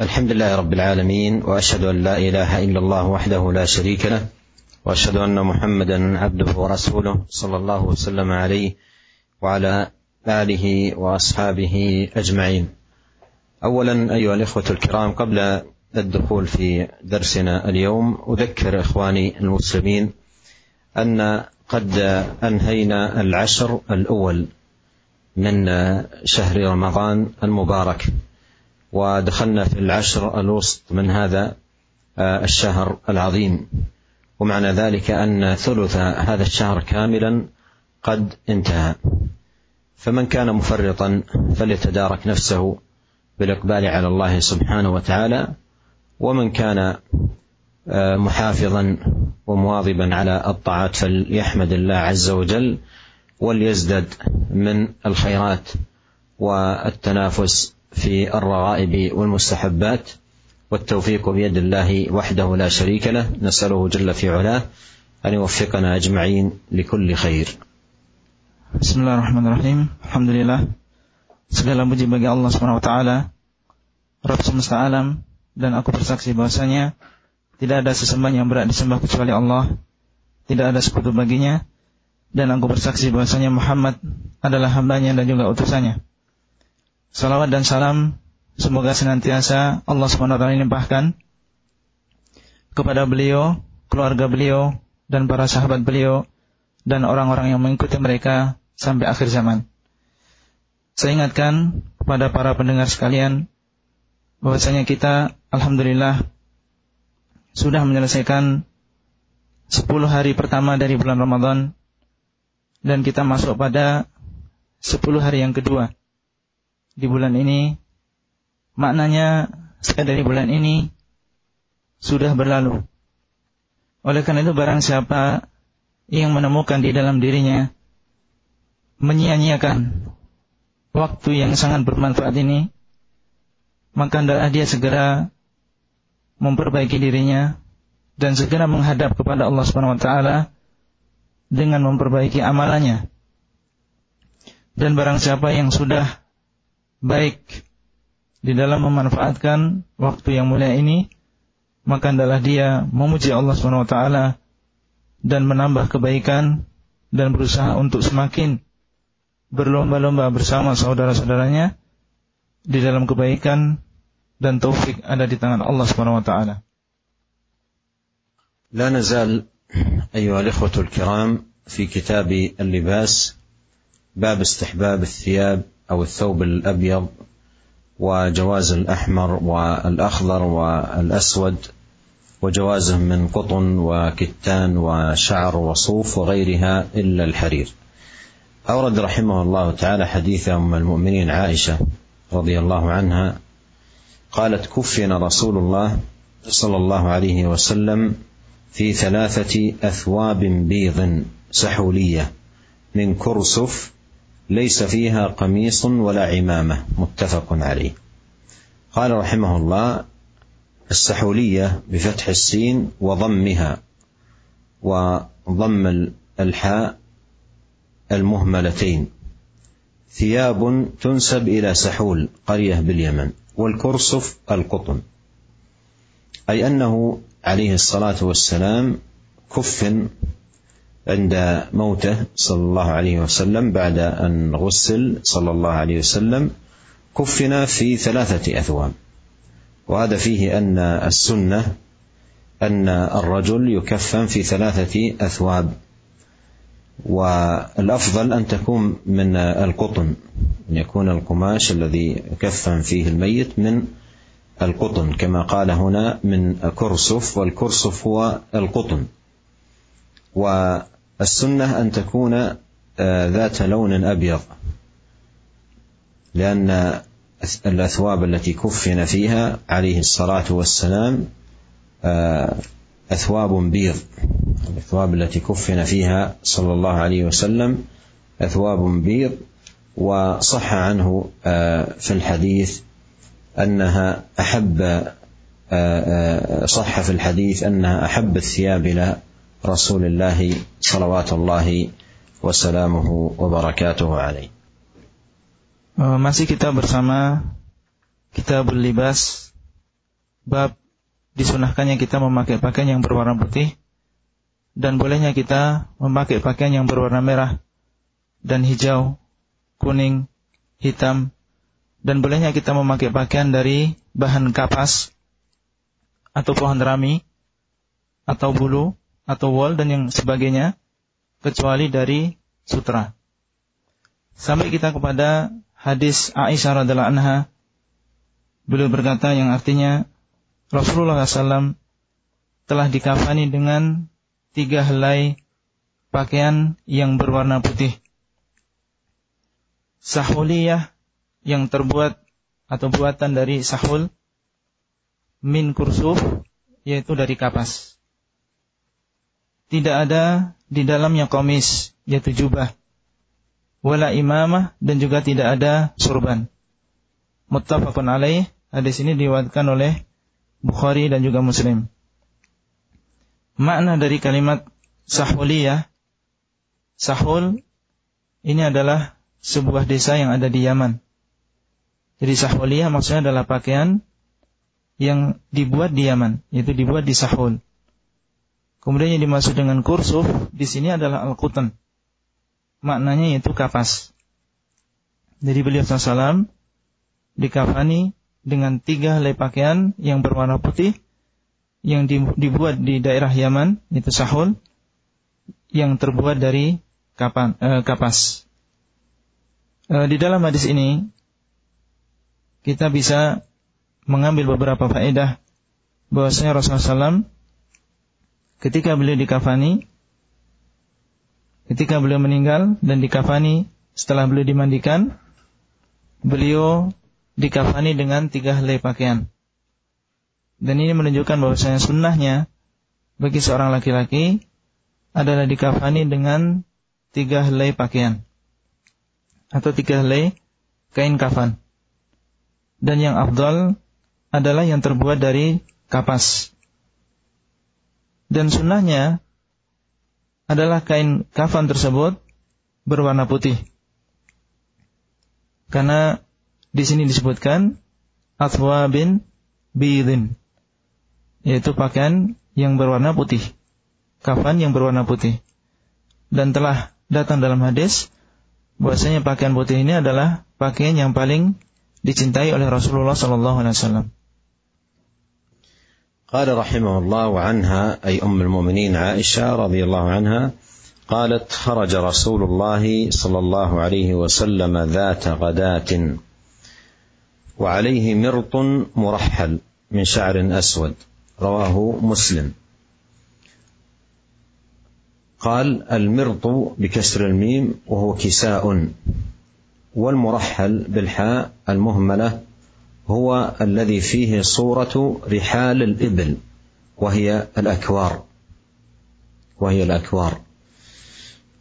الحمد لله رب العالمين وأشهد أن لا إله إلا الله وحده لا شريك له وأشهد أن محمدا عبده ورسوله صلى الله وسلم عليه وعلى آله وأصحابه أجمعين. اولا أيها الإخوة الكرام قبل الدخول في درسنا اليوم أذكر إخواني المسلمين أن قد أنهينا العشر الأول من شهر رمضان المبارك ودخلنا في العشر الوسط من هذا الشهر العظيم. ومعنى ذلك أن ثلث هذا الشهر كاملا قد انتهى. فمن كان مفرطا فليتدارك نفسه بالإقبال على الله سبحانه وتعالى ومن كان محافظا ومواظبا على الطاعات فليحمد الله عز وجل وليزدد من الخيرات والتنافس في الرغائب والمستحبات والتوفيق بيد الله وحده لا شريك له نسأله جل في علاه أن يوفقنا أجمعين لكل خير Bismillahirrahmanirrahim. Alhamdulillah. Segala puji bagi Allah Subhanahu wa taala, Rabb semesta alam dan aku bersaksi bahwasanya tidak ada sesembahan yang berat disembah kecuali Allah. Tidak ada sekutu baginya dan aku bersaksi bahwasanya Muhammad adalah hambanya dan juga utusannya. Salawat dan salam semoga senantiasa Allah SWT limpahkan kepada beliau, keluarga beliau, dan para sahabat beliau, dan orang-orang yang mengikuti mereka sampai akhir zaman. Saya ingatkan kepada para pendengar sekalian bahwasanya kita alhamdulillah sudah menyelesaikan 10 hari pertama dari bulan Ramadan dan kita masuk pada 10 hari yang kedua di bulan ini maknanya dari bulan ini sudah berlalu oleh karena itu barang siapa yang menemukan di dalam dirinya menyia-nyiakan waktu yang sangat bermanfaat ini maka hendaklah dia segera memperbaiki dirinya dan segera menghadap kepada Allah Subhanahu wa taala dengan memperbaiki amalannya. Dan barang siapa yang sudah baik di dalam memanfaatkan waktu yang mulia ini, maka adalah dia memuji Allah SWT dan menambah kebaikan dan berusaha untuk semakin berlomba-lomba bersama saudara-saudaranya di dalam kebaikan dan taufik ada di tangan Allah SWT. لا نزال أيها الإخوة الكرام في كتاب اللباس باب استحباب الثياب أو الثوب الأبيض وجواز الأحمر والأخضر والأسود وجوازه من قطن وكتان وشعر وصوف وغيرها إلا الحرير. أورد رحمه الله تعالى حديث أم المؤمنين عائشة رضي الله عنها قالت كفن رسول الله صلى الله عليه وسلم في ثلاثة أثواب بيض سحولية من كرسف ليس فيها قميص ولا عمامة. متفق عليه. قال رحمه الله السحولية بفتح السين وضمها وضم الحاء المهملتين. ثياب تنسب إلى سحول قرية باليمن والكرسف القطن. أي أنه عليه الصلاة والسلام كفن عند موته صلى الله عليه وسلم بعد أن غسل صلى الله عليه وسلم كفن في ثلاثة أثواب. وهذا فيه أن السنة أن الرجل يكفن في ثلاثة أثواب. والأفضل أن تكون من القطن أن يكون القماش الذي يكفن فيه الميت من القطن كما قال هنا من كرسف والكرسف هو القطن. والسنة أن تكون ذات لون أبيض لأن الأثواب التي كفن فيها عليه الصلاة والسلام أثواب بيض. الأثواب التي كفن فيها صلى الله عليه وسلم أثواب بيض وصح عنه في الحديث أنها أحب صح في الحديث أنها أحب الثياب إلى رسول الله صلوات الله وسلامه وبركاته عليه Masih kita bersama Kitabul Libas bab disunahkannya kita memakai pakaian yang berwarna putih dan bolehnya kita memakai pakaian yang berwarna merah dan hijau, kuning, hitam dan bolehnya kita memakai pakaian dari bahan kapas atau pohon rami atau bulu atau wol dan yang sebagainya kecuali dari sutra. Sampai kita kepada hadis Aisyah radhiallahu anha beliau berkata yang artinya Rasulullah SAW telah dikafani dengan tiga helai pakaian yang berwarna putih. Sahuliyah yang terbuat atau buatan dari sahul min kursuf yaitu dari kapas. Tidak ada di dalamnya komis yaitu jubah. Wala imamah dan juga tidak ada surban. Muttafaqun alaih. Hadis ini diwatkan oleh Bukhari dan juga Muslim makna dari kalimat sahuliyah, sahul ini adalah sebuah desa yang ada di Yaman. Jadi sahuliyah maksudnya adalah pakaian yang dibuat di Yaman, yaitu dibuat di Sahul. Kemudian yang dimaksud dengan kursuf di sini adalah al-qutan. Maknanya yaitu kapas. Jadi beliau SAW dikafani dengan tiga helai pakaian yang berwarna putih yang dibuat di daerah Yaman itu sahul yang terbuat dari kapan, eh, kapas. Eh, di dalam hadis ini kita bisa mengambil beberapa faedah bahwasanya Rasulullah SAW ketika beliau dikafani, ketika beliau meninggal dan dikafani setelah beliau dimandikan, beliau dikafani dengan tiga helai pakaian. Dan ini menunjukkan bahwasanya sunnahnya bagi seorang laki-laki adalah dikafani dengan tiga helai pakaian atau tiga helai kain kafan. Dan yang afdal adalah yang terbuat dari kapas. Dan sunnahnya adalah kain kafan tersebut berwarna putih. Karena di sini disebutkan atwa bin bidin yaitu pakaian yang berwarna putih, kafan yang berwarna putih. Dan telah datang dalam hadis bahwasanya pakaian putih ini adalah pakaian yang paling dicintai oleh Rasulullah sallallahu alaihi wasallam. قال رحمه الله عنها أي أم المؤمنين عائشة رضي الله عنها قالت خرج رسول الله صلى الله عليه وسلم ذات غداة وعليه مرط مرحل من شعر أسود رواه مسلم. قال المرط بكسر الميم وهو كساء والمرحل بالحاء المهملة هو الذي فيه صورة رحال الإبل وهي الأكوار. وهي الأكوار.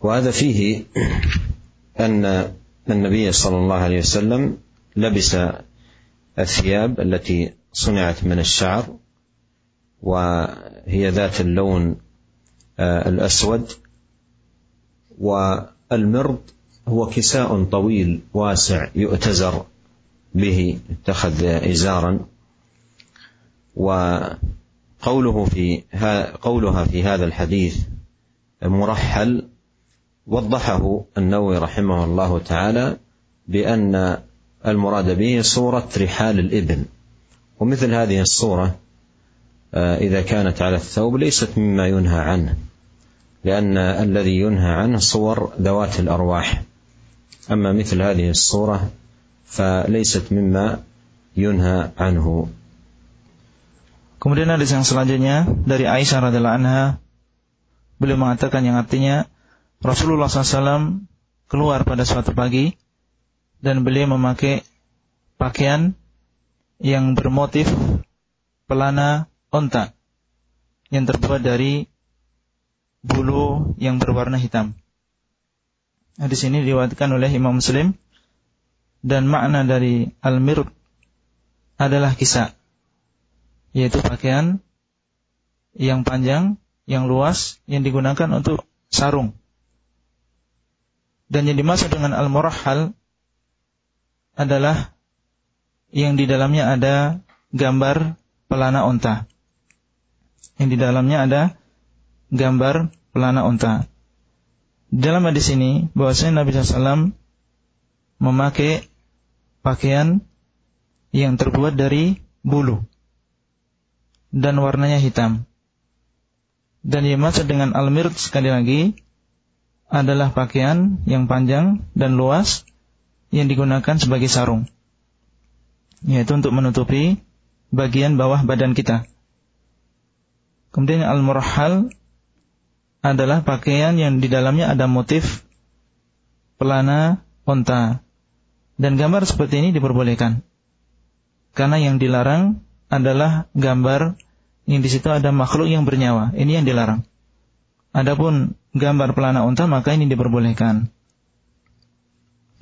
وهذا فيه أن النبي صلى الله عليه وسلم لبس الثياب التي صنعت من الشعر وهي ذات اللون آه، الأسود. والمرض هو كساء طويل واسع يؤتزر. به اتخذ إزارا. وقوله في قولها في هذا الحديث مرحل وضحه النووي رحمه الله تعالى بأن المراد به صورة رحال الإبل. ومثل هذه الصورة إذا كانت على الثوب ليست مما ينهى عنه لأن الذي ينهى عنه صور ذوات الأرواح. أما مثل هذه الصورة فليست مما ينهى عنه Kemudian hadis yang selanjutnya dari Aisyah radhiallahu anha beliau mengatakan yang artinya Rasulullah SAW keluar pada suatu pagi dan beliau memakai pakaian yang bermotif pelana onta yang terbuat dari bulu yang berwarna hitam. Nah, di sini diriwayatkan oleh Imam Muslim dan makna dari al-mirb adalah kisah yaitu pakaian yang panjang, yang luas yang digunakan untuk sarung. Dan yang dimaksud dengan al-murahhal adalah yang di dalamnya ada gambar pelana unta. Yang di dalamnya ada gambar pelana unta. Dalam hadis ini bahwasanya Nabi SAW memakai pakaian yang terbuat dari bulu dan warnanya hitam. Dan yang maksud dengan al-mirt sekali lagi adalah pakaian yang panjang dan luas yang digunakan sebagai sarung. Yaitu untuk menutupi bagian bawah badan kita. Kemudian al-murhal adalah pakaian yang di dalamnya ada motif pelana onta. Dan gambar seperti ini diperbolehkan. Karena yang dilarang adalah gambar yang di situ ada makhluk yang bernyawa. Ini yang dilarang. Adapun gambar pelana unta maka ini diperbolehkan.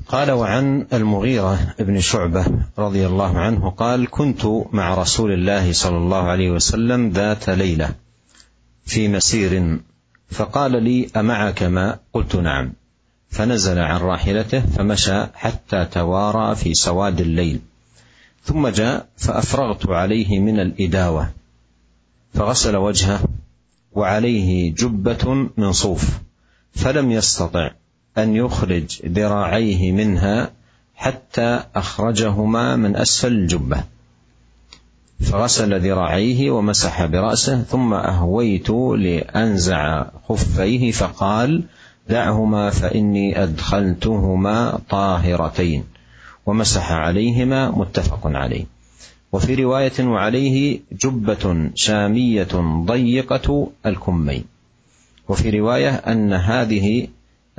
قال وعن المغيرة بن شعبة رضي الله عنه قال كنت مع رسول الله صلى الله عليه وسلم ذات ليلة في مسير فقال لي أمعك ماء قلت نعم فنزل عن راحلته فمشى حتى توارى في سواد الليل. ثم جاء فأفرغت عليه من الإداوة فغسل وجهه وعليه جبة من صوف فلم يستطع أن يخرج ذراعيه منها حتى أخرجهما من أسفل الجبة. فغسل ذراعيه ومسح برأسه ثم أهويت لأنزع خفيه فقال دعهما فإني أدخلتهما طاهرتين. ومسح عليهما متفق عليه. وفي رواية وعليه جبة شامية ضيقة الكمين. وفي رواية أن هذه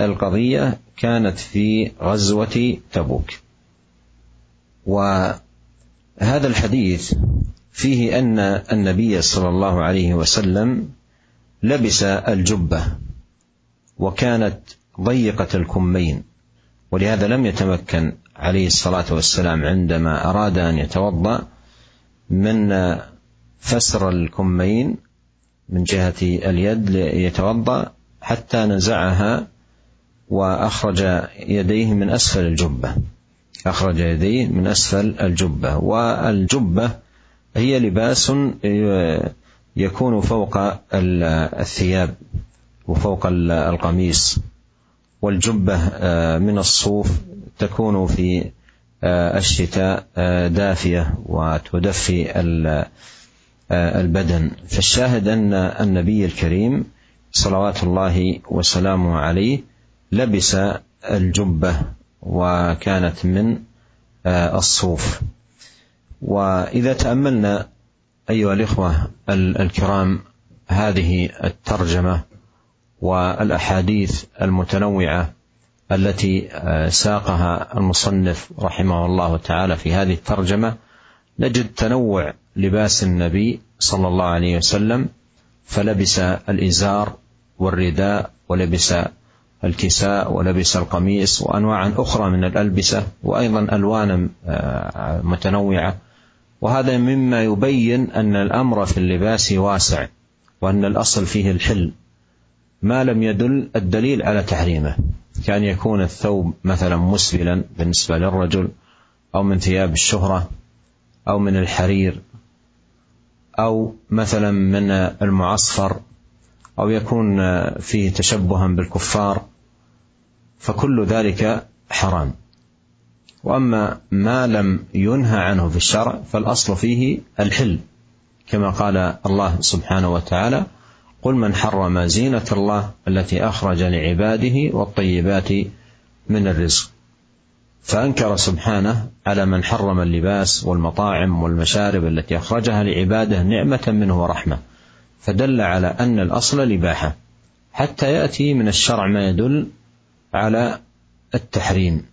القضية كانت في غزوة تبوك. وهذا الحديث فيه أن النبي صلى الله عليه وسلم لبس الجبة وكانت ضيقة الكمين ولهذا لم يتمكن عليه الصلاة والسلام عندما أراد أن يتوضأ من فسر الكمين من جهة اليد ليتوضأ حتى نزعها وأخرج يديه من أسفل الجبة أخرج يديه من أسفل الجبة والجبة هي لباس يكون فوق الثياب. وفوق القميص والجبة من الصوف تكون في الشتاء دافية وتدفي البدن. فالشاهد أن النبي الكريم صلوات الله وسلامه عليه لبس الجبة وكانت من الصوف. وإذا تأملنا أيها الإخوة الكرام هذه الترجمة والأحاديث المتنوعة التي ساقها المصنف رحمه الله تعالى في هذه الترجمة نجد تنوع لباس النبي صلى الله عليه وسلم فلبس الإزار والرداء ولبس الكساء ولبس القميص وانواعا أخرى من الألبسة وأيضا الوان متنوعة. وهذا مما يبين أن الأمر في اللباس واسع وأن الأصل فيه الحل. ما لم يدل الدليل على تحريمه. كان يكون الثوب مثلا مسبلا بالنسبة للرجل أو من ثياب الشهرة أو من الحرير أو مثلا من المعصفر أو يكون فيه تشبها بالكفار فكل ذلك حرام. وأما ما لم ينهى عنه في الشرع فالأصل فيه الحل كما قال الله سبحانه وتعالى قل من حرم زينة الله التي أخرج لعباده والطيبات من الرزق. فأنكر سبحانه على من حرم اللباس والمطاعم والمشارب التي أخرجها لعباده نعمة منه ورحمة فدل على أن الأصل الإباحة حتى يأتي من الشرع ما يدل على التحريم.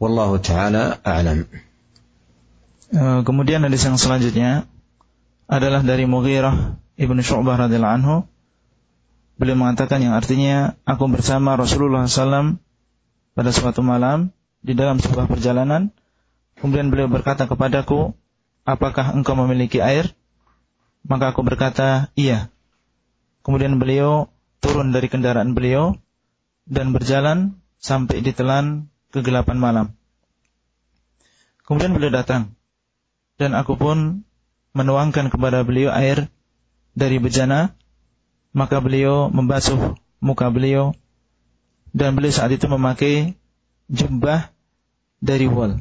والله تعالى أعلم. Kemudian hadis yang selanjutnya adalah dari Mughirah Ibnu Syu'bah radhiyallahu anhu beliau mengatakan yang artinya aku bersama Rasulullah SAW pada suatu malam di dalam sebuah perjalanan kemudian beliau berkata kepadaku apakah engkau memiliki air? Maka aku berkata iya. Kemudian beliau turun dari kendaraan beliau dan berjalan sampai ditelan kegelapan malam. Kemudian beliau datang dan aku pun menuangkan kepada beliau air dari bejana, maka beliau membasuh muka beliau dan beliau saat itu memakai jubah dari wol.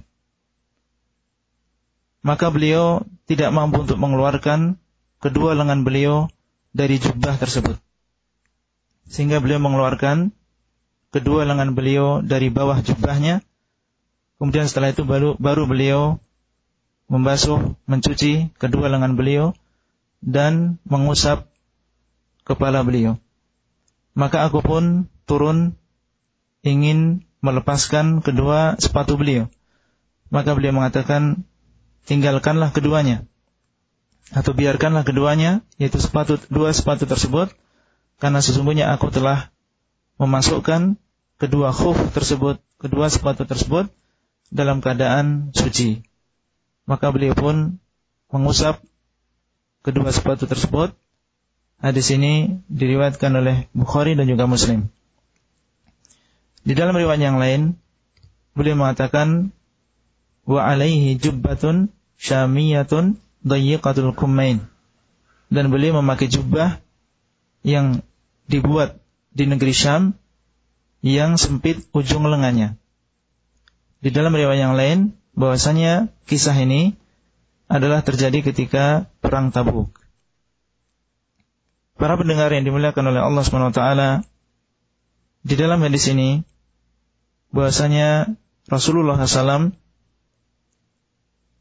Maka beliau tidak mampu untuk mengeluarkan kedua lengan beliau dari jubah tersebut. Sehingga beliau mengeluarkan kedua lengan beliau dari bawah jubahnya. Kemudian setelah itu baru, baru beliau membasuh, mencuci kedua lengan beliau dan mengusap kepala beliau. Maka aku pun turun ingin melepaskan kedua sepatu beliau. Maka beliau mengatakan, tinggalkanlah keduanya. Atau biarkanlah keduanya, yaitu sepatu dua sepatu tersebut, karena sesungguhnya aku telah memasukkan kedua khuf tersebut, kedua sepatu tersebut dalam keadaan suci. Maka beliau pun mengusap kedua sepatu tersebut. Hadis ini diriwayatkan oleh Bukhari dan juga Muslim. Di dalam riwayat yang lain, beliau mengatakan wa alaihi jubbatun syamiyatun dayyiqatul kummain. Dan beliau memakai jubah yang dibuat di negeri Syam yang sempit ujung lengannya. Di dalam riwayat yang lain, bahwasanya kisah ini adalah terjadi ketika perang Tabuk. Para pendengar yang dimuliakan oleh Allah SWT, di dalam hadis ini bahwasanya Rasulullah SAW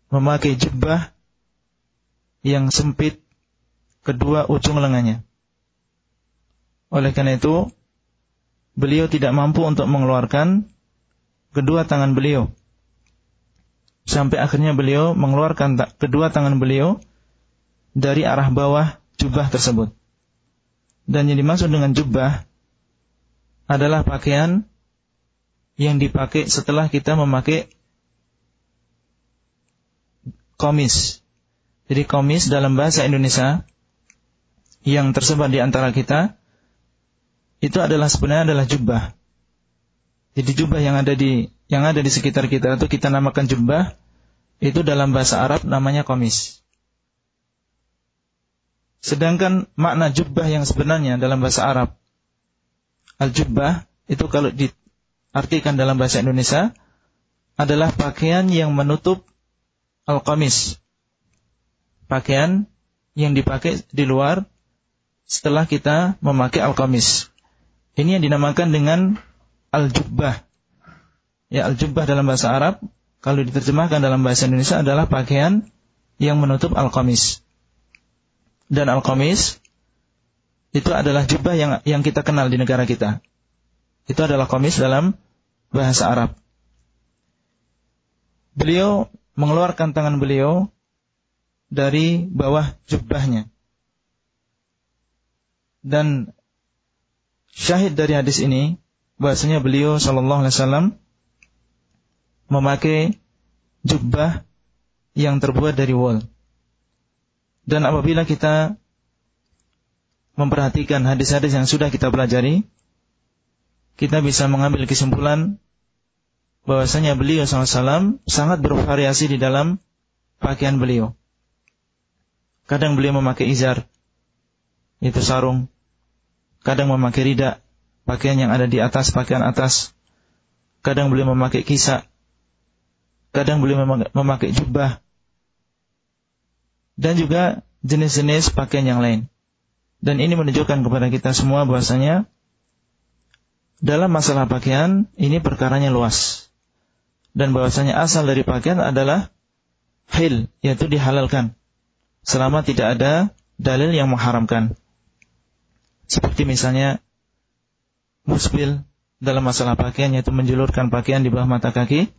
memakai jubah yang sempit kedua ujung lengannya. Oleh karena itu, beliau tidak mampu untuk mengeluarkan kedua tangan beliau. Sampai akhirnya beliau mengeluarkan kedua tangan beliau dari arah bawah jubah tersebut. Dan yang dimaksud dengan jubah adalah pakaian yang dipakai setelah kita memakai komis. Jadi komis dalam bahasa Indonesia yang tersebar di antara kita itu adalah sebenarnya adalah jubah. Jadi jubah yang ada di yang ada di sekitar kita itu kita namakan jubah itu dalam bahasa Arab namanya komis. Sedangkan makna jubah yang sebenarnya dalam bahasa Arab al-jubbah itu kalau diartikan dalam bahasa Indonesia adalah pakaian yang menutup al-qamis. Pakaian yang dipakai di luar setelah kita memakai al-qamis. Ini yang dinamakan dengan al-jubbah. Ya, al-jubbah dalam bahasa Arab kalau diterjemahkan dalam bahasa Indonesia adalah pakaian yang menutup al-qamis. Dan al-qamis itu adalah jubah yang yang kita kenal di negara kita. Itu adalah komis dalam bahasa Arab. Beliau mengeluarkan tangan beliau dari bawah jubahnya. Dan syahid dari hadis ini bahasanya beliau sallallahu alaihi wasallam memakai jubah yang terbuat dari wol. Dan apabila kita memperhatikan hadis-hadis yang sudah kita pelajari, kita bisa mengambil kesimpulan bahwasanya beliau SAW sangat bervariasi di dalam pakaian beliau. Kadang beliau memakai izar, itu sarung. Kadang memakai rida, pakaian yang ada di atas pakaian atas. Kadang beliau memakai kisah. Kadang beliau memakai jubah. Dan juga jenis-jenis pakaian yang lain. Dan ini menunjukkan kepada kita semua bahwasanya dalam masalah pakaian ini perkaranya luas. Dan bahwasanya asal dari pakaian adalah hil, yaitu dihalalkan. Selama tidak ada dalil yang mengharamkan. Seperti misalnya musbil dalam masalah pakaian yaitu menjulurkan pakaian di bawah mata kaki.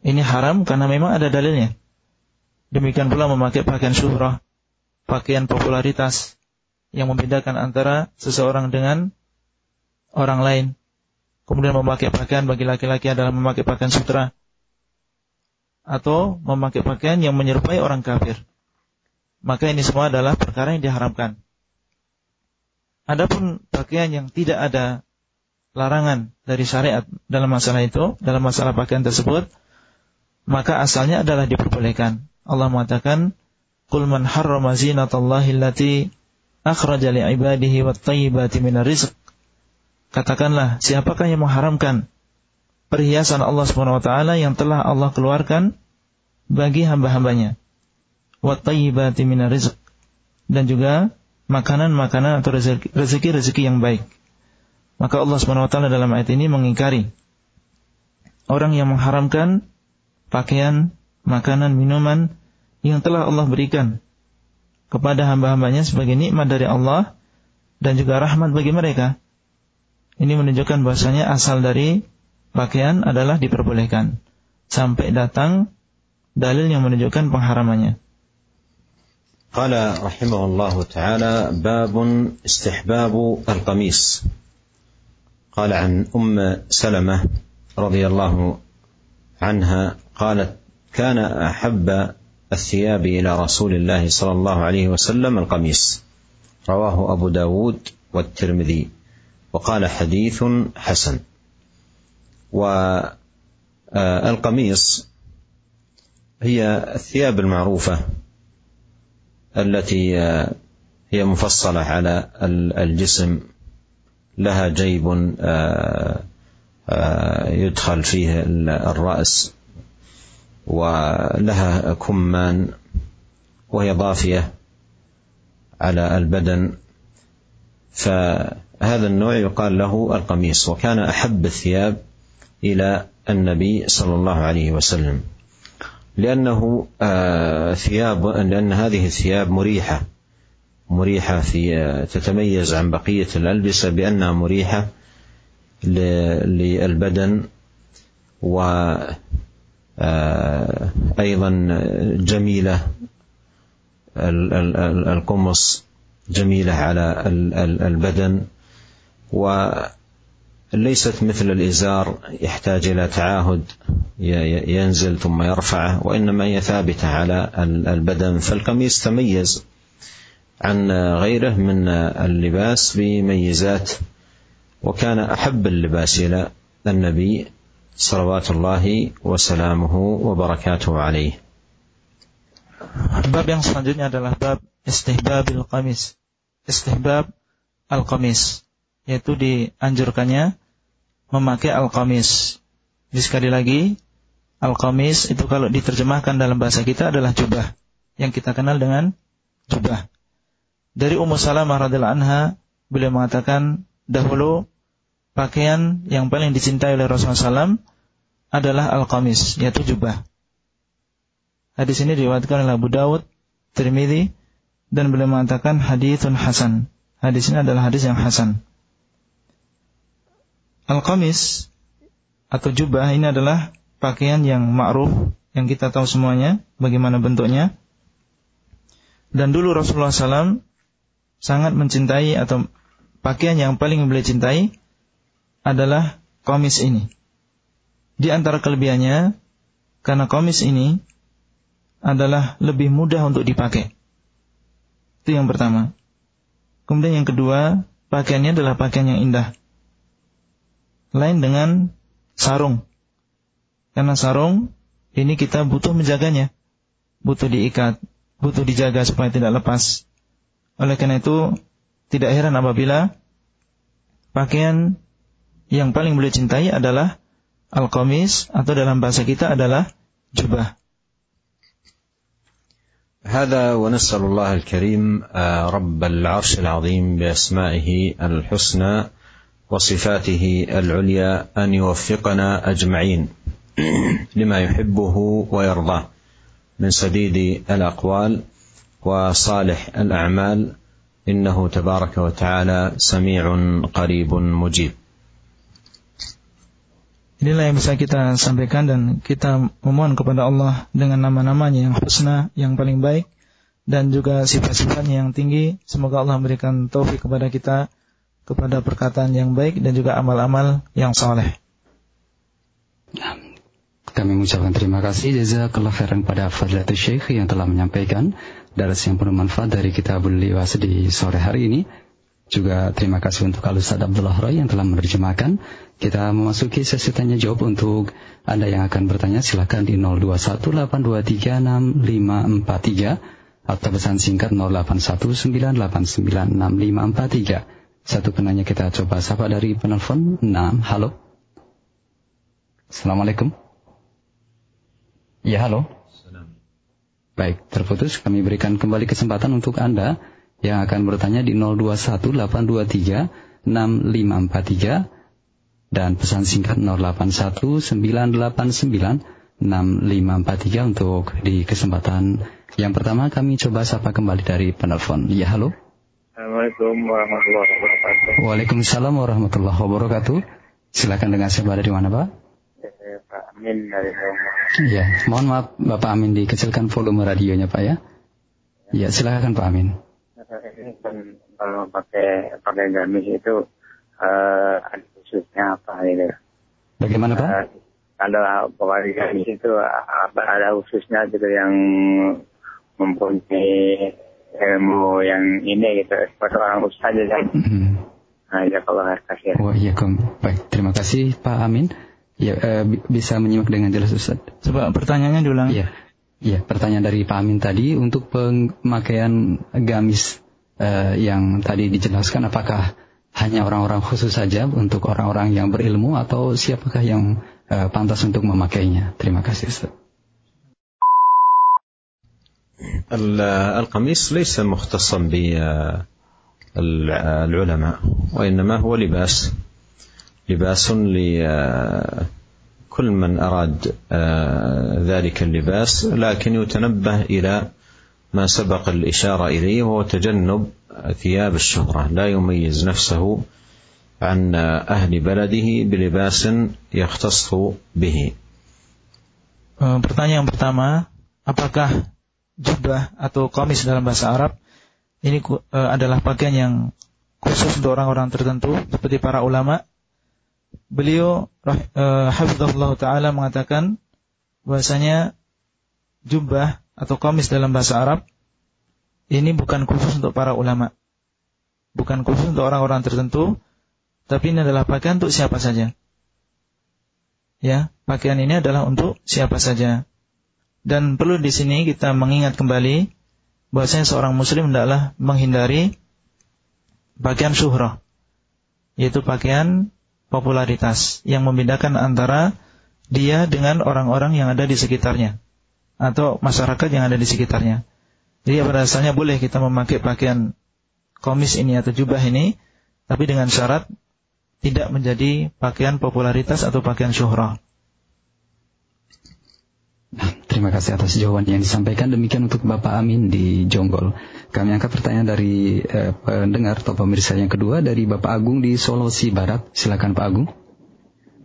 Ini haram karena memang ada dalilnya. Demikian pula memakai pakaian syuhrah, pakaian popularitas, yang membedakan antara seseorang dengan orang lain. Kemudian memakai pakaian bagi laki-laki adalah memakai pakaian sutra. Atau memakai pakaian yang menyerupai orang kafir. Maka ini semua adalah perkara yang diharamkan. Adapun pakaian yang tidak ada larangan dari syariat dalam masalah itu, dalam masalah pakaian tersebut, maka asalnya adalah diperbolehkan. Allah mengatakan, Qul man harrama zinatallahi allati akhraja li ibadihi wat rizq. Katakanlah, siapakah yang mengharamkan perhiasan Allah Subhanahu wa taala yang telah Allah keluarkan bagi hamba-hambanya? Wat tayyibati minar rizq. Dan juga makanan-makanan atau rezeki-rezeki yang baik. Maka Allah Subhanahu wa taala dalam ayat ini mengingkari orang yang mengharamkan pakaian, makanan, minuman yang telah Allah berikan kepada hamba-hambanya sebagai nikmat dari Allah dan juga rahmat bagi mereka. Ini menunjukkan bahasanya asal dari pakaian adalah diperbolehkan sampai datang dalil yang menunjukkan pengharamannya. قال رحمه الله تعالى باب استحباب القميص قال عن ام سلمه رضي الله عنها قالت كان أحب الثياب إلى رسول الله صلى الله عليه وسلم القميص. رواه أبو داود والترمذي. وقال حديث حسن. والقميص هي الثياب المعروفة التي هي مفصلة على الجسم. لها جيب يدخل فيه الرأس. ولها كمان وهي ضافية على البدن. فهذا النوع يقال له القميص وكان أحب الثياب إلى النبي صلى الله عليه وسلم لأنه آه، ثياب لأن هذه الثياب مريحة مريحة في آه، تتميز عن بقية الألبسة بأنها مريحة للبدن أيضا جميلة القمص جميلة على البدن وليست مثل الإزار يحتاج إلى تعاهد ينزل ثم يرفعه وإنما هي ثابتة على البدن. فالقميص تميز عن غيره من اللباس بميزات وكان أحب اللباس إلى النبي صلوات الله وسلامه وبركاته عليه Bab yang selanjutnya adalah bab istihbabil qamis. Istihbab al-qamis yaitu dianjurkannya memakai al-qamis. Jadi sekali lagi al-qamis itu kalau diterjemahkan dalam bahasa kita adalah jubah yang kita kenal dengan jubah. Dari Ummu Salamah radhiyallahu anha beliau mengatakan dahulu pakaian yang paling dicintai oleh Rasulullah SAW adalah al-qamis, yaitu jubah. Hadis ini diriwayatkan oleh Abu Dawud, Tirmidzi, dan beliau mengatakan hadithun hasan. Hadis ini adalah hadis yang hasan. Al-qamis atau jubah ini adalah pakaian yang ma'ruf yang kita tahu semuanya bagaimana bentuknya. Dan dulu Rasulullah SAW sangat mencintai atau pakaian yang paling beliau cintai adalah komis ini. Di antara kelebihannya, karena komis ini adalah lebih mudah untuk dipakai. Itu yang pertama. Kemudian yang kedua, pakaiannya adalah pakaian yang indah. Lain dengan sarung. Karena sarung ini kita butuh menjaganya. Butuh diikat, butuh dijaga supaya tidak lepas. Oleh karena itu, tidak heran apabila pakaian yang paling boleh cintai adalah Al-qamis atau dalam bahasa kita adalah jubah. هذا ونسأل الله الكريم رب العرش العظيم بأسمائه الحسنى وصفاته العليا أن يوفقنا أجمعين لما يحبه ويرضاه من سديد الأقوال وصالح الأعمال إنه تبارك وتعالى سميع قريب مجيب Inilah yang bisa kita sampaikan dan kita memohon kepada Allah dengan nama-namanya yang husna, yang paling baik dan juga sifat-sifatnya yang tinggi. Semoga Allah memberikan taufik kepada kita kepada perkataan yang baik dan juga amal-amal yang saleh. Kami mengucapkan terima kasih jazakallah khairan pada Fadlatul Syekh yang telah menyampaikan daras yang penuh manfaat dari kitabul liwas di sore hari ini. Juga terima kasih untuk Al-Ustaz Abdullah Roy yang telah menerjemahkan. Kita memasuki sesi tanya jawab untuk Anda yang akan bertanya silahkan di 0218236543 atau pesan singkat 0819896543. Satu penanya kita coba sapa dari penelpon 6. Halo. Assalamualaikum. Ya, halo. Baik, terputus. Kami berikan kembali kesempatan untuk Anda yang akan bertanya di 0218236543 dan pesan singkat 0819896543 untuk di kesempatan yang pertama kami coba sapa kembali dari penelpon. Ya, halo. Assalamualaikum warahmatullahi wabarakatuh. Waalaikumsalam warahmatullahi wabarakatuh. Silakan dengan siapa dari mana, Pak? Saya Pak Amin dari rumah. Ya, mohon maaf Bapak Amin dikecilkan volume radionya, Pak ya. Ya, silakan Pak Amin. Ini kan kalau pakai pakai gamis itu eh ada khususnya apa gitu. Bagaimana, Pak? Eh, kalau pakai gamis itu apa ada khususnya gitu yang mempunyai ilmu yang ini gitu seperti orang ustaz aja kan. Hmm. Nah, ya kalau kasih. Oh iya, Kom. Baik, terima kasih Pak Amin. Ya, bi- bisa menyimak dengan jelas Ustaz. Coba pertanyaannya diulang. Iya. Iya, pertanyaan dari Pak Amin tadi untuk pemakaian gamis eh, yang tadi dijelaskan apakah hanya orang-orang khusus saja untuk orang-orang yang berilmu atau siapakah yang eh, pantas untuk memakainya? Terima kasih Ustaz. ال- القميص ليس مختصا بالعلماء وإنما هو لباس لباس لكل من أراد آه، ذلك اللباس لكن يتنبه إلى ما سبق الإشارة إليه وهو تجنب ثياب الشهرة لا يميز نفسه عن أهل بلده بلباس يختص به Eh, pertanyaan yang pertama, apakah jubah atau komis dalam bahasa Arab ini ku- eh, adalah pakaian yang khusus untuk orang-orang tertentu seperti para ulama? Beliau rah- eh, hafizahullah taala mengatakan bahwasanya jubah atau komis dalam bahasa Arab ini bukan khusus untuk para ulama. Bukan khusus untuk orang-orang tertentu, tapi ini adalah pakaian untuk siapa saja. Ya, pakaian ini adalah untuk siapa saja. Dan perlu di sini kita mengingat kembali bahwasanya seorang muslim hendaklah menghindari pakaian syuhrah, yaitu pakaian popularitas yang membedakan antara dia dengan orang-orang yang ada di sekitarnya atau masyarakat yang ada di sekitarnya. Jadi pada dasarnya boleh kita memakai pakaian komis ini atau jubah ini, tapi dengan syarat tidak menjadi pakaian popularitas atau pakaian syuhrah. Nah, Terima kasih atas jawaban yang disampaikan. Demikian untuk Bapak Amin di Jonggol. Kami angkat pertanyaan dari eh, pendengar atau pemirsa yang kedua dari Bapak Agung di Sulawesi Barat. Silakan Pak Agung.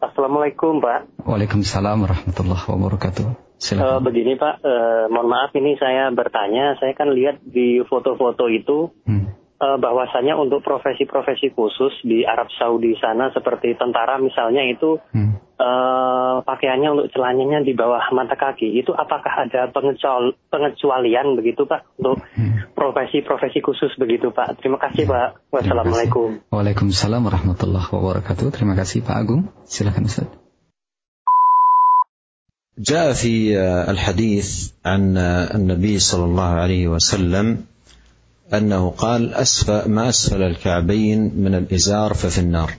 Assalamualaikum Pak. Waalaikumsalam warahmatullahi wabarakatuh. Silakan. begini Pak, eh, mohon maaf ini saya bertanya, saya kan lihat di foto-foto itu Hmm. eh, bahwasanya untuk profesi-profesi khusus di Arab Saudi sana seperti tentara misalnya itu Hmm. eh, pakaiannya untuk celananya di bawah mata kaki. Itu apakah ada pengecual- pengecualian begitu Pak untuk Hmm. profesi-profesi khusus begitu Pak? Terima kasih Pak. Wassalamualaikum. Waalaikumsalam warahmatullahi wabarakatuh. Terima kasih Pak Agung. Silakan Ustaz. جاء في الحديث عن النبي صلى الله عليه وسلم أنه قال أسفل ما أسفل الكعبين من الإزار ففي النار.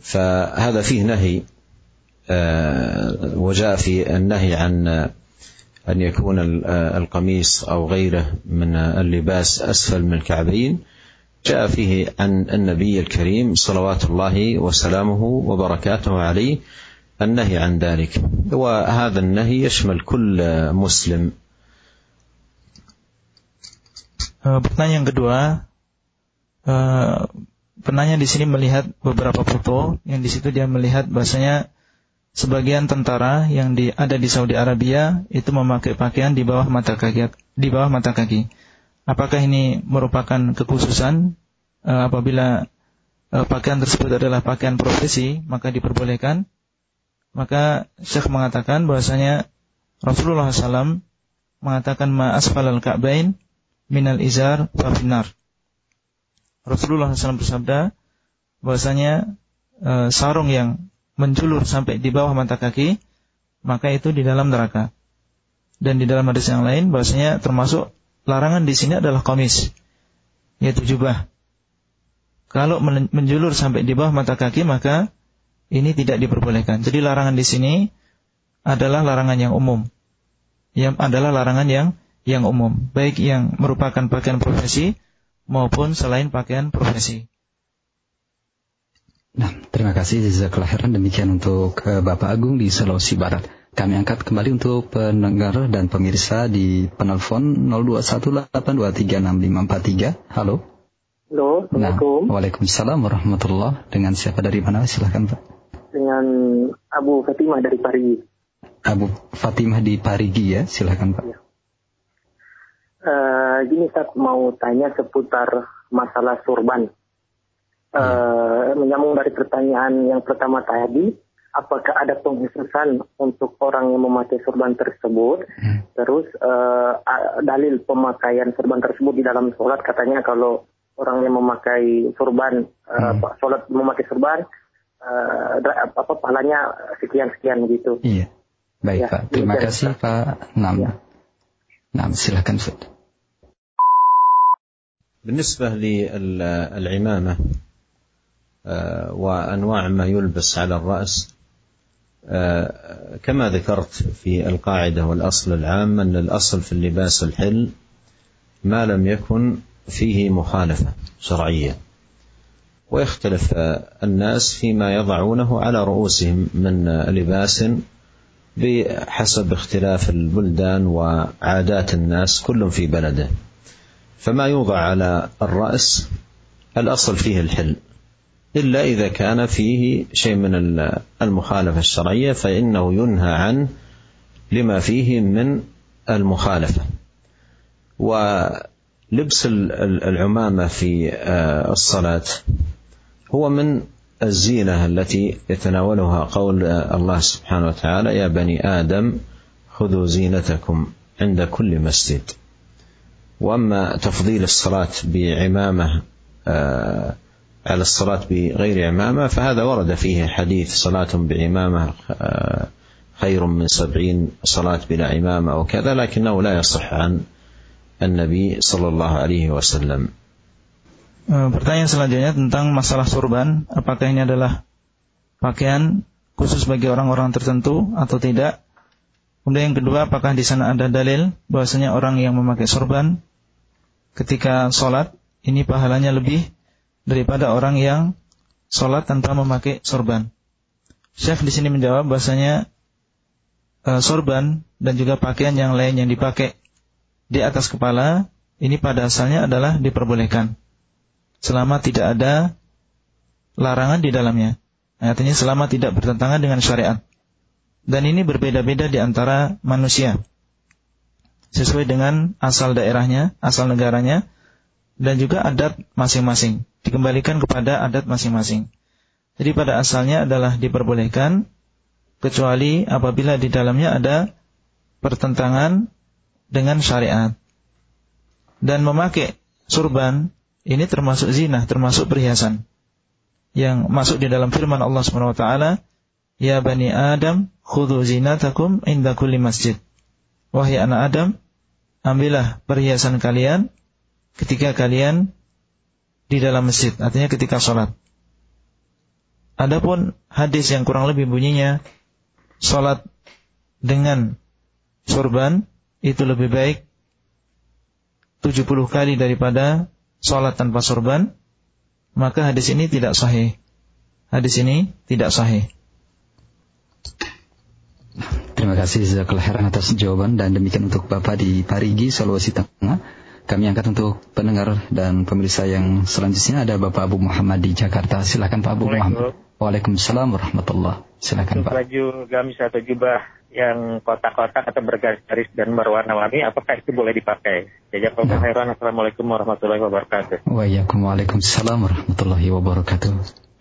فهذا فيه نهي آه، وجاء في النهي عن أن يكون ال- القميص أو غيره من اللباس أسفل من الكعبين. جاء فيه عن النبي الكريم صلوات الله وسلامه وبركاته عليه النهي عن ذلك وهذا النهي يشمل كل مسلم Eh, pertanyaan yang kedua, eh, penanya di sini melihat beberapa foto yang di situ dia melihat bahasanya sebagian tentara yang di, ada di Saudi Arabia itu memakai pakaian di bawah mata kaki di bawah mata kaki. Apakah ini merupakan kekhususan eh, apabila eh, pakaian tersebut adalah pakaian profesi maka diperbolehkan? Maka Syekh mengatakan bahwasanya Rasulullah SAW mengatakan ma asfalal ka'bain minal izar fafinar. Rasulullah SAW bersabda bahwasanya e, sarung yang menjulur sampai di bawah mata kaki maka itu di dalam neraka. Dan di dalam hadis yang lain bahwasanya termasuk larangan di sini adalah komis, yaitu jubah. Kalau menjulur sampai di bawah mata kaki maka ini tidak diperbolehkan. Jadi larangan di sini adalah larangan yang umum. Yang adalah larangan yang yang umum, baik yang merupakan pakaian profesi maupun selain pakaian profesi. Nah, terima kasih jazakallah khairan demikian untuk uh, Bapak Agung di Sulawesi Barat. Kami angkat kembali untuk pendengar dan pemirsa di penelpon 0218236543. Halo. Halo, Assalamualaikum. Nah, Waalaikumsalam warahmatullah. Dengan siapa dari mana? Silahkan Pak. Dengan Abu Fatimah dari Parigi. Abu Fatimah di Parigi ya, silahkan Pak. Ya. Uh, gini saya mau tanya seputar masalah surban. Uh, menyambung dari pertanyaan yang pertama tadi, apakah ada pengkhususan untuk orang yang memakai sorban tersebut. Hmm. Terus uh, dalil pemakaian sorban tersebut di dalam sholat katanya kalau orang yang memakai sorban, uh, hmm. sholat memakai sorban, uh, apa pahalanya sekian sekian gitu. Iya, baik ya, Pak. Terima kasih Pak Nam. Ya. Nam, silakan Ustaz. بالنسبة للعمامة وأنواع ما يلبس على الرأس كما ذكرت في القاعدة والأصل العام أن الأصل في اللباس الحل ما لم يكن فيه مخالفة شرعية ويختلف الناس فيما يضعونه على رؤوسهم من لباس بحسب اختلاف البلدان وعادات الناس كل في بلده. فما يوضع على الرأس الأصل فيه الحل. إلا إذا كان فيه شيء من المخالفة الشرعية فإنه ينهى عنه لما فيه من المخالفة. ولبس العمامة في الصلاة هو من الزينة التي يتناولها قول الله سبحانه وتعالى يا بني آدم خذوا زينتكم عند كل مسجد. وأما تفضيل الصلاة بعمامة على الصلاة بغير عمامة فهذا ورد فيه حديث صلاة بعمامة خير من سبعين صلاة بلا عمامة وكذا لكنه لا يصح عن النبي صلى الله عليه وسلم. Pertanyaan selanjutnya tentang masalah sorban, apakah ini adalah pakaian khusus bagi orang-orang tertentu atau tidak? Kemudian yang kedua, apakah di sana ada dalil bahwasanya orang yang memakai sorban ketika sholat ini pahalanya lebih daripada orang yang sholat tanpa memakai sorban. Syekh di sini menjawab bahasanya uh, sorban dan juga pakaian yang lain yang dipakai di atas kepala ini pada asalnya adalah diperbolehkan selama tidak ada larangan di dalamnya. Artinya selama tidak bertentangan dengan syariat. Dan ini berbeda-beda di antara manusia. Sesuai dengan asal daerahnya, asal negaranya, dan juga adat masing-masing dikembalikan kepada adat masing-masing. Jadi pada asalnya adalah diperbolehkan kecuali apabila di dalamnya ada pertentangan dengan syariat. Dan memakai surban ini termasuk zina, termasuk perhiasan. Yang masuk di dalam firman Allah Subhanahu wa taala, "Ya bani Adam, khudhu zinatakum inda kulli masjid." Wahai anak Adam, ambillah perhiasan kalian ketika kalian di dalam masjid, artinya ketika sholat. Adapun hadis yang kurang lebih bunyinya, sholat dengan sorban itu lebih baik 70 kali daripada sholat tanpa sorban, maka hadis ini tidak sahih. Hadis ini tidak sahih. Terima kasih Zakallah atas jawaban dan demikian untuk Bapak di Parigi, Sulawesi Tengah. Kami angkat untuk pendengar dan pemirsa yang selanjutnya ada Bapak Abu Muhammad di Jakarta. Silakan Pak Abu Muhammad. Waalaikumsalam warahmatullah. Silakan Pak. Baju gamis atau jubah yang kotak-kotak atau bergaris-garis dan berwarna-warni, apakah itu boleh dipakai? Jazakallahu nah. khairan. Assalamualaikum warahmatullahi wabarakatuh. Waalaikumsalam warahmatullahi wabarakatuh.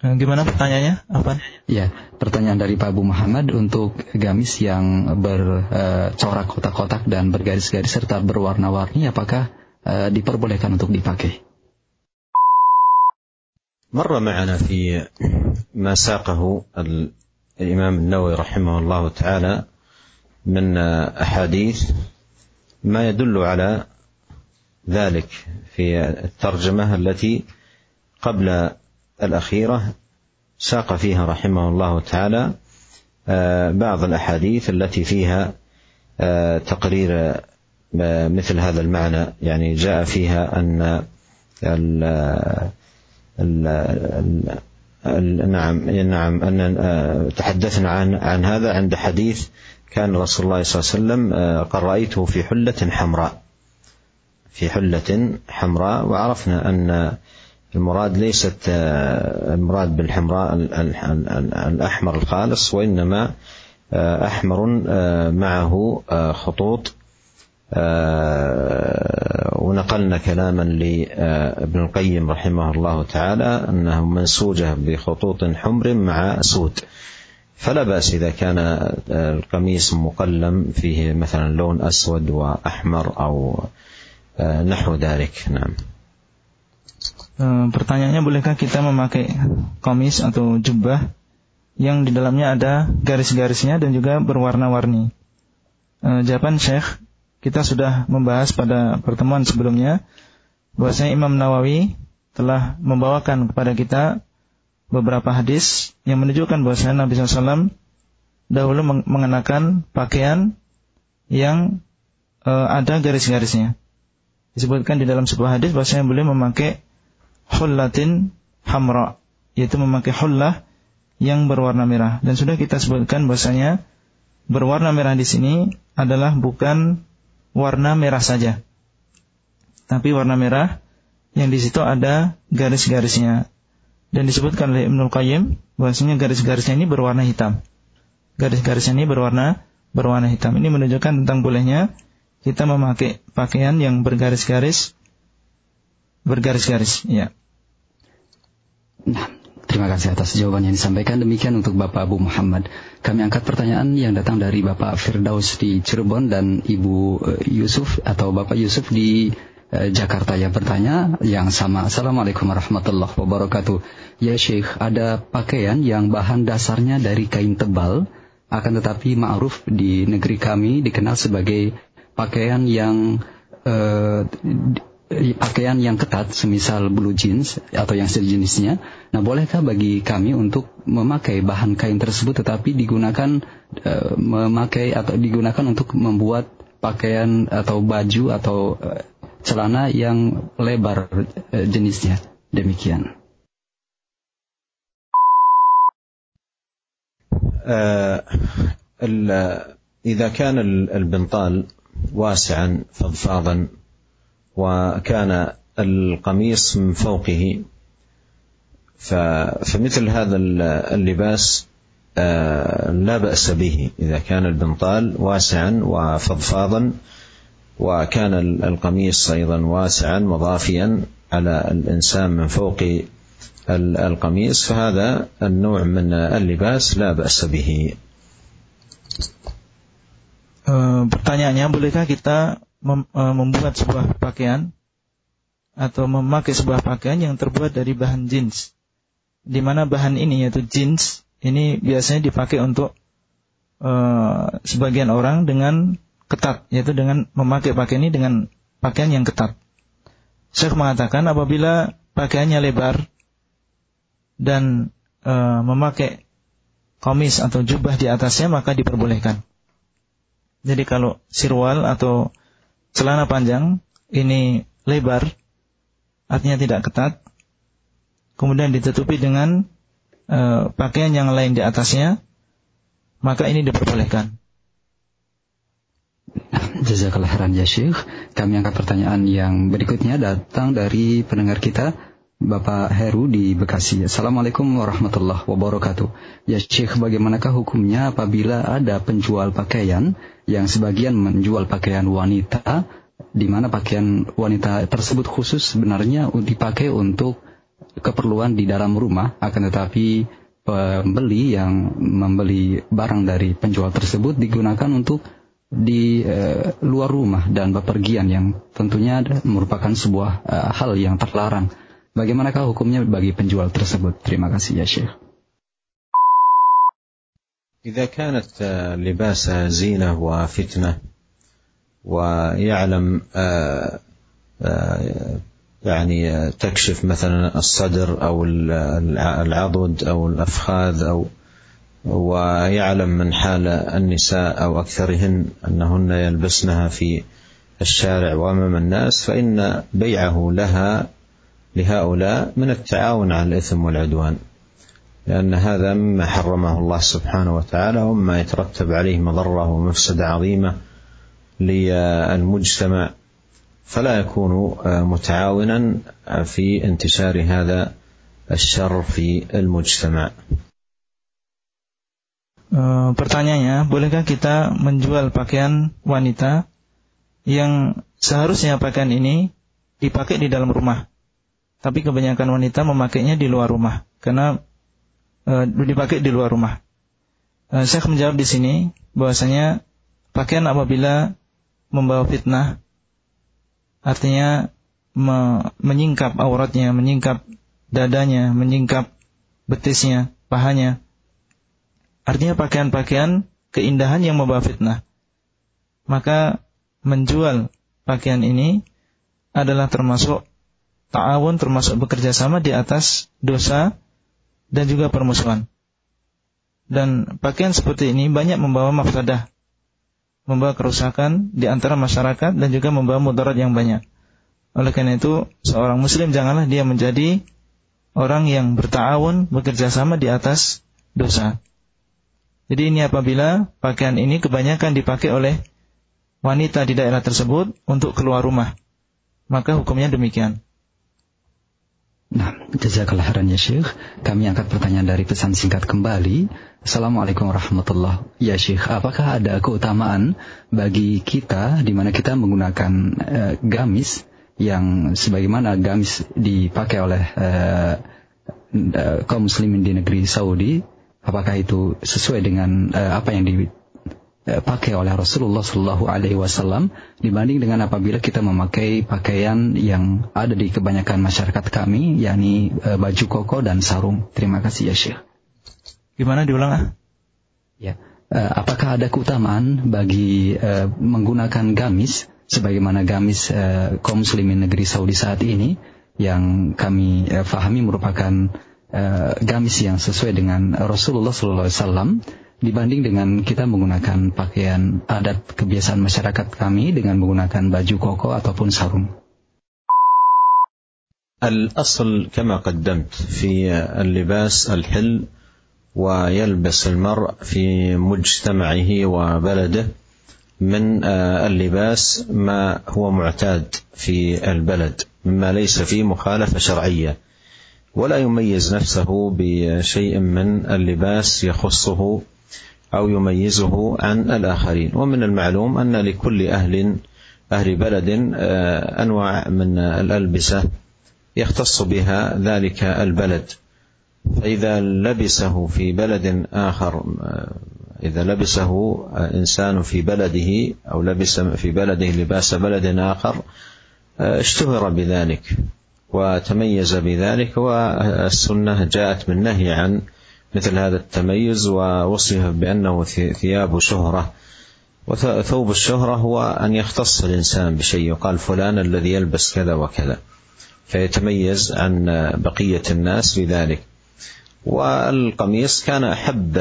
Eh, gimana pertanyaannya? Apa? Ya, pertanyaan dari Pak Abu Muhammad untuk gamis yang bercorak uh, kotak-kotak dan bergaris-garis serta berwarna-warni, apakah diperbolehkan untuk dipakai. مر معنا في ما ساقه الإمام النووي رحمه الله تعالى من أحاديث ما يدل على ذلك في الترجمة التي قبل الأخيرة ساق فيها رحمه الله تعالى بعض الأحاديث التي فيها تقرير مثل هذا المعنى. يعني جاء فيها أن ال ال ال نعم نعم أن تحدثنا عن عن هذا عند حديث كان رسول الله صلى الله عليه وسلم قد رأيته في حلة حمراء. في حلة حمراء وعرفنا أن المراد ليست المراد بالحمراء الأحمر الخالص وإنما أحمر معه خطوط. ونقلنا كلاما لابن القيم رحمه الله تعالى أنه منسوجة بخطوط حمر مع سود فلا باس اذا كان القميص مقلم فيه مثلا لون اسود واحمر او نحو ذلك نعم Pertanyaannya bolehkah kita memakai komis atau jubah yang di dalamnya ada garis-garisnya dan juga berwarna-warni? Jawaban Syekh kita sudah membahas pada pertemuan sebelumnya bahwasanya Imam Nawawi telah membawakan kepada kita beberapa hadis yang menunjukkan bahwasanya Nabi SAW dahulu mengenakan pakaian yang e, ada garis-garisnya. Disebutkan di dalam sebuah hadis bahwasanya beliau memakai hullatin hamra, yaitu memakai hullah yang berwarna merah. Dan sudah kita sebutkan bahwasanya berwarna merah di sini adalah bukan warna merah saja. Tapi warna merah yang di situ ada garis-garisnya. Dan disebutkan oleh Ibnul Qayyim bahwasanya garis-garisnya ini berwarna hitam. Garis-garisnya ini berwarna berwarna hitam. Ini menunjukkan tentang bolehnya kita memakai pakaian yang bergaris-garis bergaris-garis, ya. Nah, Terima kasih atas jawaban yang disampaikan. Demikian untuk Bapak Abu Muhammad. Kami angkat pertanyaan yang datang dari Bapak Firdaus di Cirebon dan Ibu eh, Yusuf atau Bapak Yusuf di Jakarta yang bertanya yang sama. Assalamualaikum warahmatullahi wabarakatuh. Ya Syekh, ada pakaian yang bahan dasarnya dari kain tebal, akan tetapi ma'ruf di negeri kami dikenal sebagai pakaian yang uh, pakaian yang ketat, semisal blue jeans atau yang sejenisnya. Nah, bolehkah bagi kami untuk memakai bahan kain tersebut tetapi digunakan e, memakai atau digunakan untuk membuat pakaian atau baju atau e, celana yang lebar e, jenisnya? Demikian. إذا كان البنطال واسعا فضفاضا وكان القميص من فوقه فمثل هذا اللباس لا بأس به إذا كان البنطال واسعا وفضفاضا وكان القميص أيضا واسعا مضافيا على الإنسان من فوق القميص فهذا النوع من اللباس لا بأس به. Pertanyaannya, bolehkah kita mem, e, membuat sebuah pakaian atau memakai sebuah pakaian yang terbuat dari bahan jeans. Di mana bahan ini yaitu jeans ini biasanya dipakai untuk uh, sebagian orang dengan ketat, yaitu dengan memakai pakaian ini dengan pakaian yang ketat. Syekh mengatakan apabila pakaiannya lebar dan uh, memakai komis atau jubah di atasnya maka diperbolehkan. Jadi kalau sirwal atau celana panjang ini lebar, artinya tidak ketat, kemudian ditutupi dengan uh, pakaian yang lain di atasnya, maka ini diperbolehkan. Jazakallah khairan ya Syekh. Kami angkat pertanyaan yang berikutnya datang dari pendengar kita Bapak Heru di Bekasi. Assalamualaikum warahmatullahi wabarakatuh. Ya Syekh, bagaimanakah hukumnya apabila ada penjual pakaian yang sebagian menjual pakaian wanita, di mana pakaian wanita tersebut khusus sebenarnya dipakai untuk keperluan di dalam rumah, akan tetapi pembeli yang membeli barang dari penjual tersebut digunakan untuk di uh, luar rumah dan bepergian yang tentunya merupakan sebuah uh, hal yang terlarang. Bagaimanakah hukumnya bagi penjual tersebut? Terima kasih ya Syekh. إذا كانت لباسها زينة وفتنة ويعلم يعني تكشف مثلا الصدر أو العضد أو الأفخاذ أو ويعلم من حال النساء أو أكثرهن أنهن يلبسنها في الشارع وأمام الناس فإن بيعه لها لهؤلاء من التعاون على الإثم والعدوان. لأن هذا مما حرمه الله سبحانه وتعالى ومما يترتب عليه مضرة ومفسدة عظيمة للمجتمع. فلا يكون متعاونا في انتشار هذا الشر في المجتمع. Pertanyaannya, bolehkah kita menjual pakaian wanita yang seharusnya pakaian ini dipakai di dalam rumah? Tapi kebanyakan wanita memakainya di luar rumah karena e, dipakai di luar rumah. E, saya akan menjawab di sini bahwasanya pakaian apabila membawa fitnah artinya me, menyingkap auratnya, menyingkap dadanya, menyingkap betisnya, pahanya. Artinya pakaian-pakaian keindahan yang membawa fitnah. Maka menjual pakaian ini adalah termasuk ta'awun termasuk bekerja sama di atas dosa dan juga permusuhan. Dan pakaian seperti ini banyak membawa mafsadah, membawa kerusakan di antara masyarakat dan juga membawa mudarat yang banyak. Oleh karena itu, seorang muslim janganlah dia menjadi orang yang bertawun, bekerja sama di atas dosa. Jadi ini apabila pakaian ini kebanyakan dipakai oleh wanita di daerah tersebut untuk keluar rumah. Maka hukumnya demikian. Nah, jazakallah khairan ya Syekh. Kami angkat pertanyaan dari pesan singkat kembali. Assalamualaikum warahmatullahi Ya Syekh, apakah ada keutamaan bagi kita di mana kita menggunakan uh, gamis yang sebagaimana gamis dipakai oleh uh, kaum muslimin di negeri Saudi? Apakah itu sesuai dengan uh, apa yang di, dipakai oleh Rasulullah Shallallahu Alaihi Wasallam dibanding dengan apabila kita memakai pakaian yang ada di kebanyakan masyarakat kami, yakni e, baju koko dan sarung. Terima kasih ya Syekh. Gimana diulang ah? Ya, apakah ada keutamaan bagi menggunakan gamis sebagaimana gamis kaum muslimin negeri Saudi saat ini yang kami fahami merupakan e, gamis yang sesuai dengan Rasulullah Shallallahu Alaihi Wasallam dibanding dengan kita menggunakan pakaian adat kebiasaan masyarakat kami dengan menggunakan baju koko ataupun sarung. الأصل كما قدمت في اللباس الحل ويلبس المرء في مجتمعه وبلده من اللباس ما هو معتاد في البلد مما ليس فيه مخالفة شرعية ولا يميز نفسه بشيء من اللباس يخصه أو يميزه عن الآخرين. ومن المعلوم أن لكل أهل أهل بلد آه، أنواع من الألبسة يختص بها ذلك البلد. فإذا لبسه في بلد آخر آه، إذا لبسه إنسان في بلده أو لبس في بلده لباس بلد آخر آه، اشتهر بذلك. وتميز بذلك والسنة جاءت بالنهي عن مثل هذا التميز ووصف بأنه ثياب شهرة. وثوب الشهرة هو أن يختص الإنسان بشيء يقال فلان الذي يلبس كذا وكذا. فيتميز عن بقية الناس بذلك. والقميص كان أحب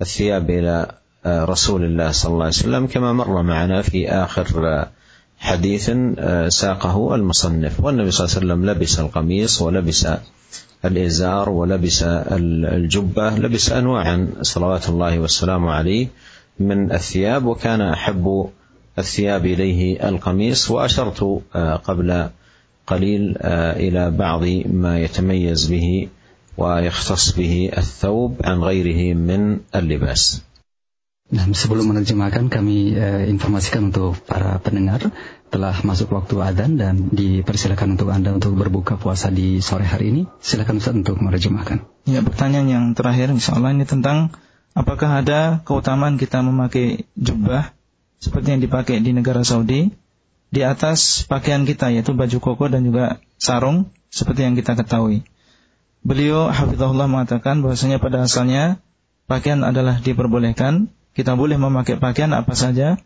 الثياب إلى رسول الله صلى الله عليه وسلم كما مر معنا في آخر حديث ساقه المصنف. والنبي صلى الله عليه وسلم لبس القميص ولبس الإزار ولبس الجبة لبس أنواعا. صلوات الله والسلام عليه من الثياب وكان أحب الثياب إليه القميص وأشرت قبل قليل إلى بعض ما يتميز به ويختص به الثوب عن غيره من اللباس. Nah, sebelum menerjemahkan kami uh, informasikan untuk para pendengar telah masuk waktu adzan dan dipersilakan untuk Anda untuk berbuka puasa di sore hari ini. Silakan Ustaz untuk menerjemahkan. Ya, pertanyaan yang terakhir insya Allah ini tentang apakah ada keutamaan kita memakai jubah seperti yang dipakai di negara Saudi di atas pakaian kita yaitu baju koko dan juga sarung seperti yang kita ketahui. Beliau hafizahullah mengatakan bahwasanya pada asalnya pakaian adalah diperbolehkan kita boleh memakai pakaian apa saja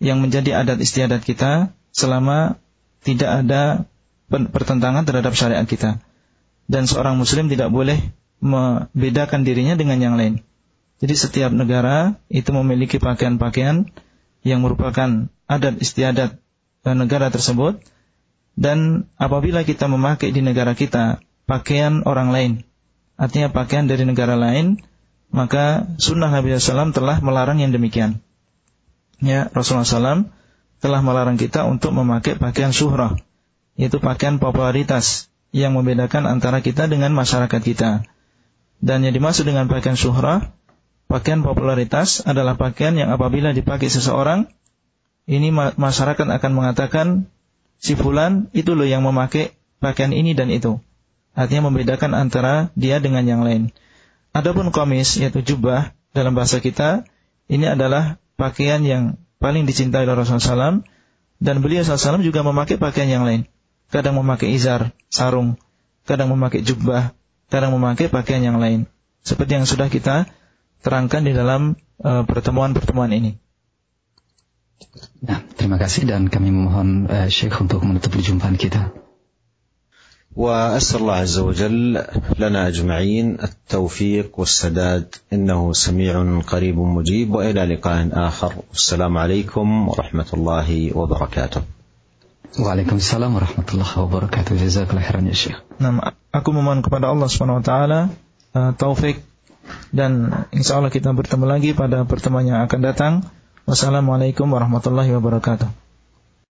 yang menjadi adat istiadat kita selama tidak ada pertentangan terhadap syariat kita. Dan seorang muslim tidak boleh membedakan dirinya dengan yang lain. Jadi setiap negara itu memiliki pakaian-pakaian yang merupakan adat istiadat negara tersebut dan apabila kita memakai di negara kita pakaian orang lain, artinya pakaian dari negara lain, maka sunnah Nabi SAW telah melarang yang demikian. Ya, Rasulullah SAW telah melarang kita untuk memakai pakaian syuhrah, yaitu pakaian popularitas yang membedakan antara kita dengan masyarakat kita. Dan yang dimaksud dengan pakaian syuhrah, pakaian popularitas adalah pakaian yang apabila dipakai seseorang, ini masyarakat akan mengatakan si fulan itu loh yang memakai pakaian ini dan itu. Artinya membedakan antara dia dengan yang lain. Adapun komis yaitu jubah dalam bahasa kita ini adalah pakaian yang paling dicintai oleh Rasulullah SAW dan beliau SAW juga memakai pakaian yang lain. Kadang memakai izar, sarung, kadang memakai jubah, kadang memakai pakaian yang lain. Seperti yang sudah kita terangkan di dalam uh, pertemuan-pertemuan uh, ini. Nah, terima kasih dan kami memohon uh, Syekh untuk menutup perjumpaan kita. واسال الله عز وجل لنا اجمعين التوفيق والسداد انه سميع قريب مجيب والى لقاء اخر والسلام عليكم ورحمه الله وبركاته. Waalaikumsalam warahmatullahi wabarakatuh. Jazakallah khairan ya Syekh. Nah, aku memohon kepada Allah Subhanahu wa taala uh, taufik dan insya Allah kita bertemu lagi pada pertemuan yang akan datang. Wassalamualaikum warahmatullahi wabarakatuh.